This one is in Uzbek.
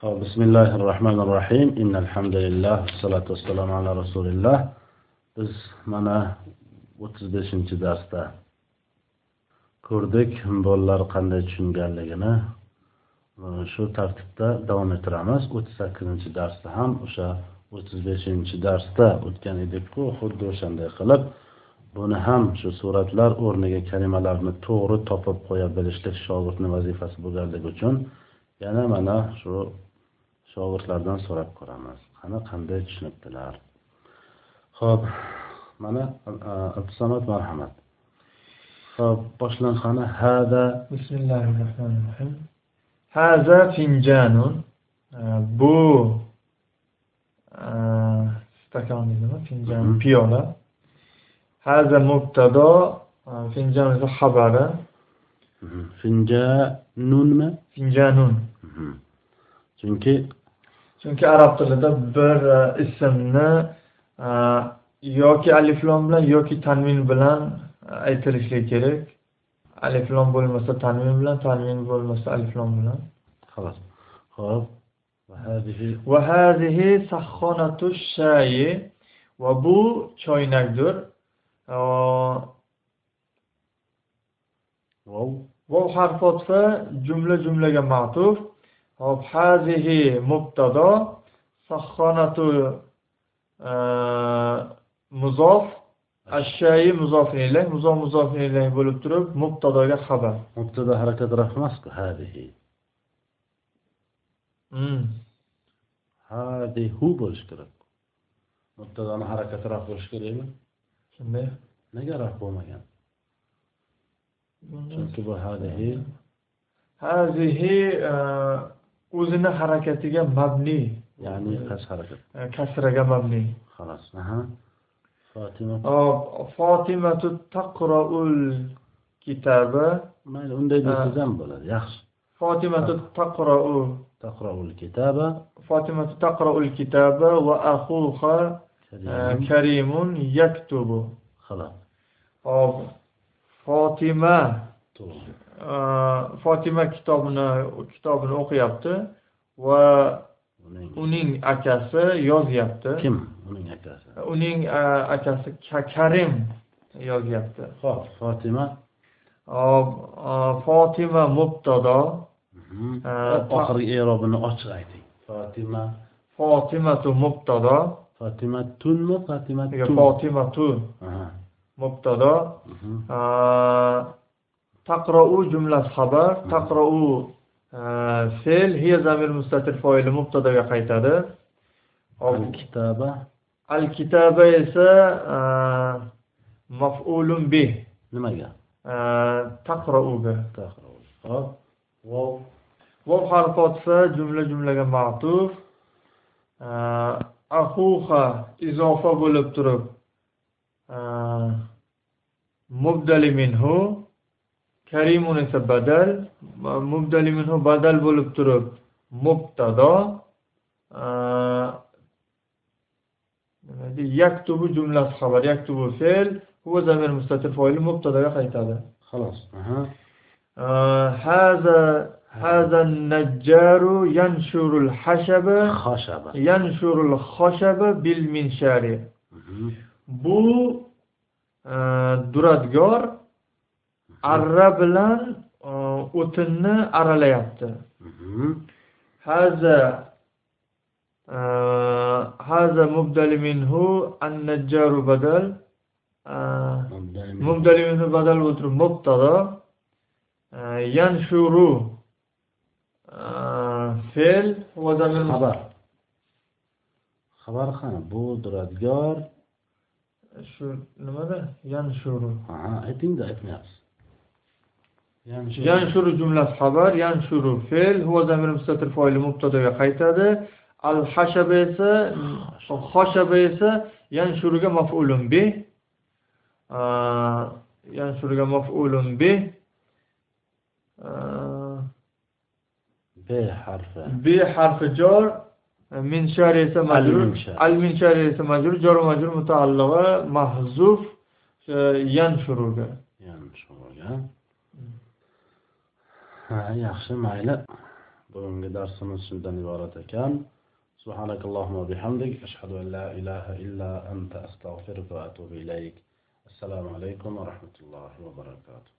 بسم الله الرحمن الرحيم إن الحمد لله والصلاة والسلام على رسول الله biz mana o'ttiz beshinchi darsda ko'rdik bolalar qanday tushunganligini shu tartibda davom ettiramiz o'ttiz sakkizinchi darsda ham o'sha o'ttiz beshinchi darsda o'tgan edikku xuddi o'shanday qilib buni ham shu suratlar o'rniga kalimalarni to'g'ri topib qo'ya bilishlik shogirdni vazifasi bo'lganligi uchun yana mana shu shogirdlardan so'rab ko'ramiz. Qani qanday tushunibdilar? Ho'p mana abdusamad marhamat ho'p boshlang qani hada bismillahi rohmanir rohim haza finjanun bu stakan deydimi? Finjan piyola. Haza mubtado finjan esa xabari. Finjanunmi? Finjanun. Chunki chunki arab tilida bir e, ismni e, yoki aliflom bilan yoki tanvin bilan e, aytilishi kerak. Aliflom bo'lmasa tanvin bilan tanvin bo'lmasa aliflom bilan. Xolos hop va hazihi sahhonatu shayi. Va bu choynakdir. Vov harfi jumla jumlaga matuf. طب هذه مبتدا سخانه آه، مضاف. الشاي مضاف إليه مضاف مضاف إليه بولترب مبتدا خبر. مبتدا حركة رحمسك هذه. مم. هذه هو بشكر مبتدا حركة رحمسك بشكر إليه؟ شنو؟ نقرأ بوما كان شنو هذه؟ هذه آه، o'zini harakatiga mabni ya'ni harakat. kasraga mabni. Xolos fotima. Fotimatu taqroul kitaba mayli unday desangiz ham bo'ladi. Yaxshi. Fotimatu taqrou taqroul kitaba fotimatu taqroul kitaba va axuha karimun. Yaktubu. Xolos hop fotima fotima kitobini kitobini o'qiyapti va uning akasi yozyapti kim uning akasi uning akasi karim yozyapti ho'p fotima fotima mubtado oxirgi erobini ochiq ayting. Fotima fotimatu mubtado fotima tunmi fotima fotimatu mubtado taqrou jumlasi xabar. Taqrou fe'l hiya zamir mustatir foili mubtadoga qaytadi. Al kitaba al kitaba esa maf'ulun bih. Nimaga? Taqrouga hop. Vov vov harfi otfa jumla jumlaga ma'tuf. Axuha izofa bo'lib turib mubdali minhu karimun esa badal mubdali minhu badal bo'lib turib mubtado yaktubu jumlasi xabar yaktubu fe'l huwa zamir mustatir foili mubtadoga qaytadi xolos هذا هذا النجار ينشر الحشب خشب ينشر الخشب بالمنشار bu duradgor arra bilan o'tinni aralayapti haza haza mubdali minhu an-najjaru badal mubdali minhu badal bo'lib turib mubtada yanshuru fe'l va zamir xabar xabar qani bu duradgor shu nimada yanshuru ha aytingda aytmayapsiz yanshuru jumlasi xabar yanshuru fe'l huwa zamir mustatir foili mubtadoga qaytadi. Al hashaba esa xoshaba esa yanshuruga maf'ulun bih yanshuruga maf'ulun bih b harfi. B harfi jor min shar esa majrur. Al min shar esa majrur va majrur mutaallig'i mahzuf yanshuruga yanshuruga ha yaxshi mayli bugungi darsimiz shundan iborat ekan سبحانك اللهم وبحمدك أشهد أن لا إله إلا أنت أستغفرك وأتوب إليك. السلام عليكم ورحمة الله وبركاته.